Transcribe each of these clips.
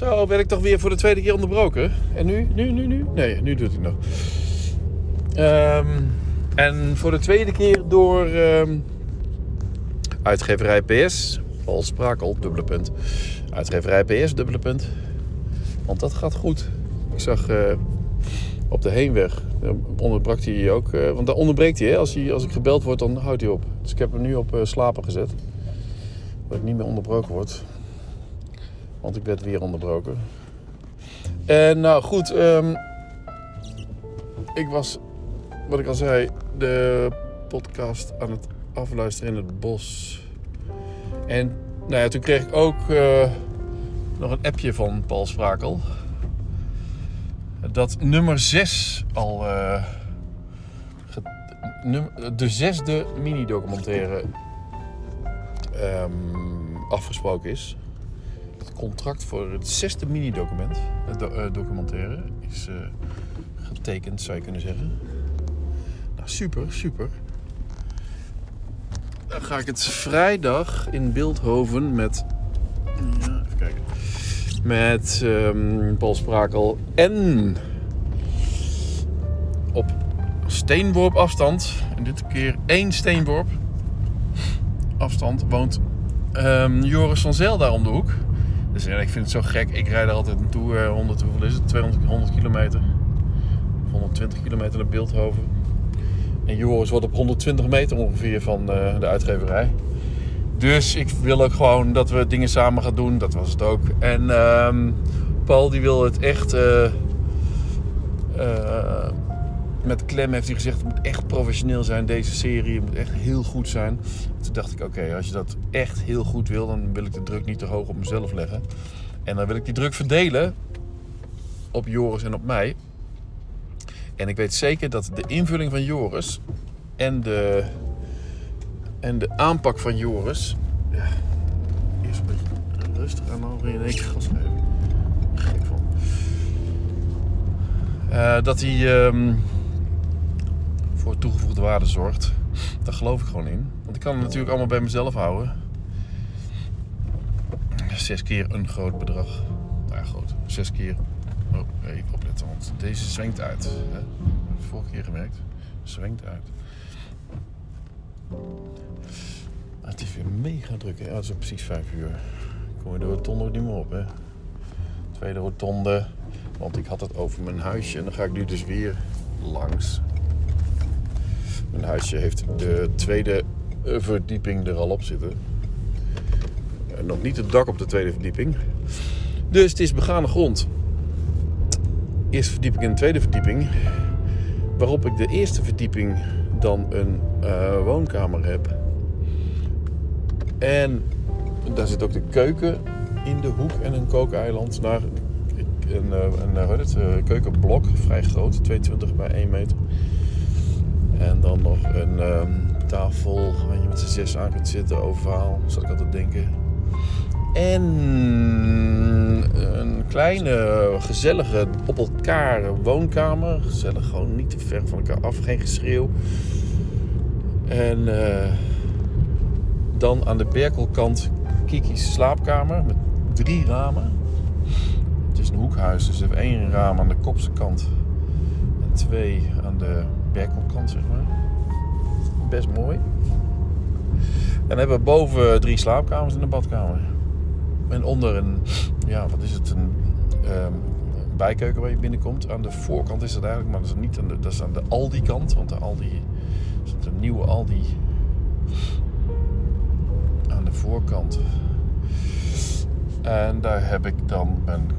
Zo, werd ik toch weer voor de tweede keer onderbroken. En nu? Nu, nu, nu? Nee, nu doet hij nog. Ehm, en voor de tweede keer door ehm, uitgeverij PS. Paul Sprakel, dubbele punt. Uitgeverij PS, dubbele punt. Want dat gaat goed. Ik zag eh, op de heenweg, onderbrak hij ook. eh, want daar onderbreekt hij, hè? Als, hij. als ik gebeld word, dan houdt hij op. Dus ik heb hem nu op eh, slapen gezet. Dat ik niet meer onderbroken word. Want ik werd weer onderbroken. En nou goed, ehm, ik was, wat ik al zei, de podcast aan het afluisteren in het bos. En nou ja, toen kreeg ik ook eh, nog een appje van Paul Sprakel. Dat nummer 6 al. eh, de zesde mini-documentaire ehm, afgesproken is. Het contract voor het zesde mini-document, do- eh, documentaire, is eh, getekend, zou je kunnen zeggen. Nou, super, super. Dan ga ik het vrijdag in Beeldhoven met. Ja, even kijken. Met ehm, Paul Sprakel en. Op steenworp afstand, en dit keer één steenworp afstand, woont ehm, Joris van Zel daar om de hoek. Dus ja, ik vind het zo gek. Ik rijd er altijd naartoe. eh, 100, hoeveel is het? 200, 100 kilometer. Of 120 kilometer naar Beeldhoven. En Joris wordt op 120 meter ongeveer van eh, de uitgeverij. Dus ik wil ook gewoon dat we dingen samen gaan doen. Dat was het ook. En ehm, Paul die wil het echt... eh, met klem heeft hij gezegd, het moet echt professioneel zijn, deze serie. Het moet echt heel goed zijn. Toen dacht ik, oké, als je dat echt heel goed wil, dan wil ik de druk niet te hoog op mezelf leggen. En dan wil ik die druk verdelen op Joris en op mij. En ik weet zeker dat de invulling van Joris en de, en de aanpak van Joris... Ja, eerst een beetje rustig aan, dan weer in één keer. Gek van. Eh, dat hij ehm, voor toegevoegde waarde zorgt. Daar geloof ik gewoon in. Want ik kan het natuurlijk allemaal bij mezelf houden. Zes keer een groot bedrag. Nou ja, groot. Zes keer. Oh, even opletten, want deze zwengt uit. Hè? Dat heb vorige keer gemerkt. Zwengt uit. Ah, het is weer mega druk. Hè? Ja, het is precies vijf uur. Kom je de rotonde ook niet meer op, hè? Tweede rotonde. Want ik had het over mijn huisje. En dan ga ik nu dus weer langs. Mijn huisje heeft de tweede eh, verdieping er al op zitten. En nog niet het dak op de tweede verdieping. Dus het is begane grond. Eerste verdieping en tweede verdieping. Waarop ik de eerste verdieping dan een eh, woonkamer heb. En daar zit ook de keuken in de hoek en een kookeiland. Naar een, eh, een, keukenblok, vrij groot, 22 bij 1 meter. En dan nog een ehm, tafel waar je met z'n zes aan kunt zitten, ovaal, zal ik altijd denken. En een kleine, gezellige, op elkaar woonkamer. Gezellig, gewoon niet te ver van elkaar af, geen geschreeuw. En eh, dan aan de Berkelkant Kiki's slaapkamer met drie ramen. Het is een hoekhuis, dus we hebben één raam aan de kopse kant en twee aan de Berkelkant, zeg maar. Best mooi. En hebben we boven drie slaapkamers en een badkamer. En onder een, ja, wat is het, een ehm, bijkeuken waar je binnenkomt. Aan de voorkant is dat eigenlijk, maar dat is niet aan de, dat is aan de Aldi-kant. Want de Aldi, is het een nieuwe Aldi aan de voorkant. En daar heb ik dan een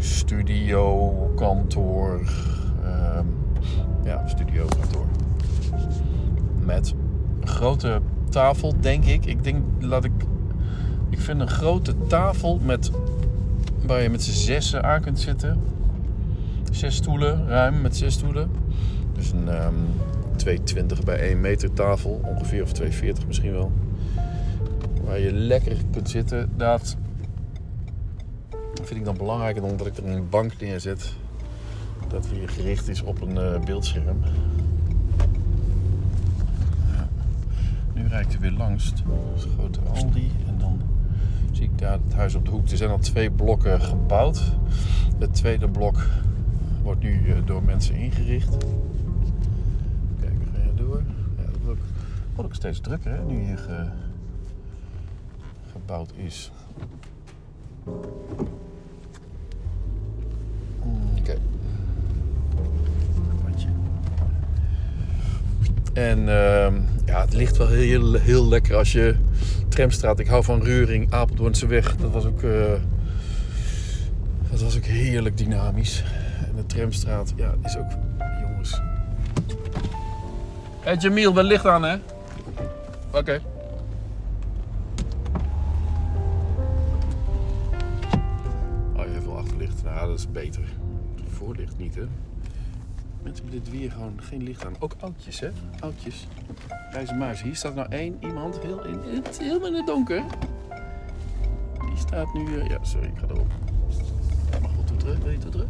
studio, kantoor. Ja, studio, kantoor. Met een grote tafel, denk ik. Ik denk, laat ik. Ik vind een grote tafel met. waar je met z'n zessen aan kunt zitten. Zes stoelen, ruim met zes stoelen. Dus een ehm 220 bij 1 meter tafel, ongeveer, of 240 misschien wel. Waar je lekker kunt zitten. Dat vind ik dan belangrijker dan dat ik er een bank neerzet. Dat weer gericht is op een eh, beeldscherm. Nu rijd ik er weer langs. Is een grote Aldi. En dan Zie ik daar het huis op de hoek. Er zijn al twee blokken gebouwd. Het tweede blok wordt nu eh, door mensen ingericht. Kijk, we gaan door. Ja, dat wordt ook, wordt ook steeds drukker hè, nu hier ge- gebouwd is. Mm, En ehm, ja, het ligt wel heel, heel lekker als je tramstraat. Ik hou van Ruring, Apeldoornse weg. Dat was ook, eh, dat was ook heerlijk dynamisch. En de tramstraat, ja, is ook, jongens. Hé hey Jamil, ben licht aan hè? Oké. Oh, je hebt wel achterlicht. Nou, dat is beter. Voorlicht niet, hè? Mensen hebben dit weer gewoon geen licht aan. Ook oudjes, hè? Oudjes. Muis. Hier staat nou één iemand heel in het, helemaal in het donker. Die staat nu... eh, ja, sorry, ik ga erop. Mag wel toeteren? Wil je toeteren?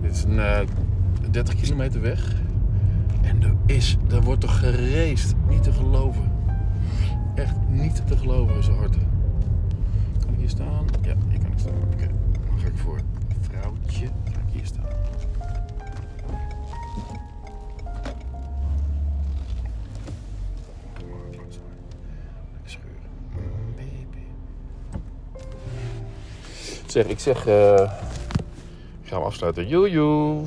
Dit is een eh, 30 kilometer weg. En er is... Er wordt toch gereest. Niet te geloven. Echt niet te geloven zo hard. Kan ik hier staan? Ja, hier kan ik staan. Oké, dan ga ik voor vrouwtje. Ga ik hier staan. Baby. Zeg, ik zeg... eh ik ga hem afsluiten. Joejoe.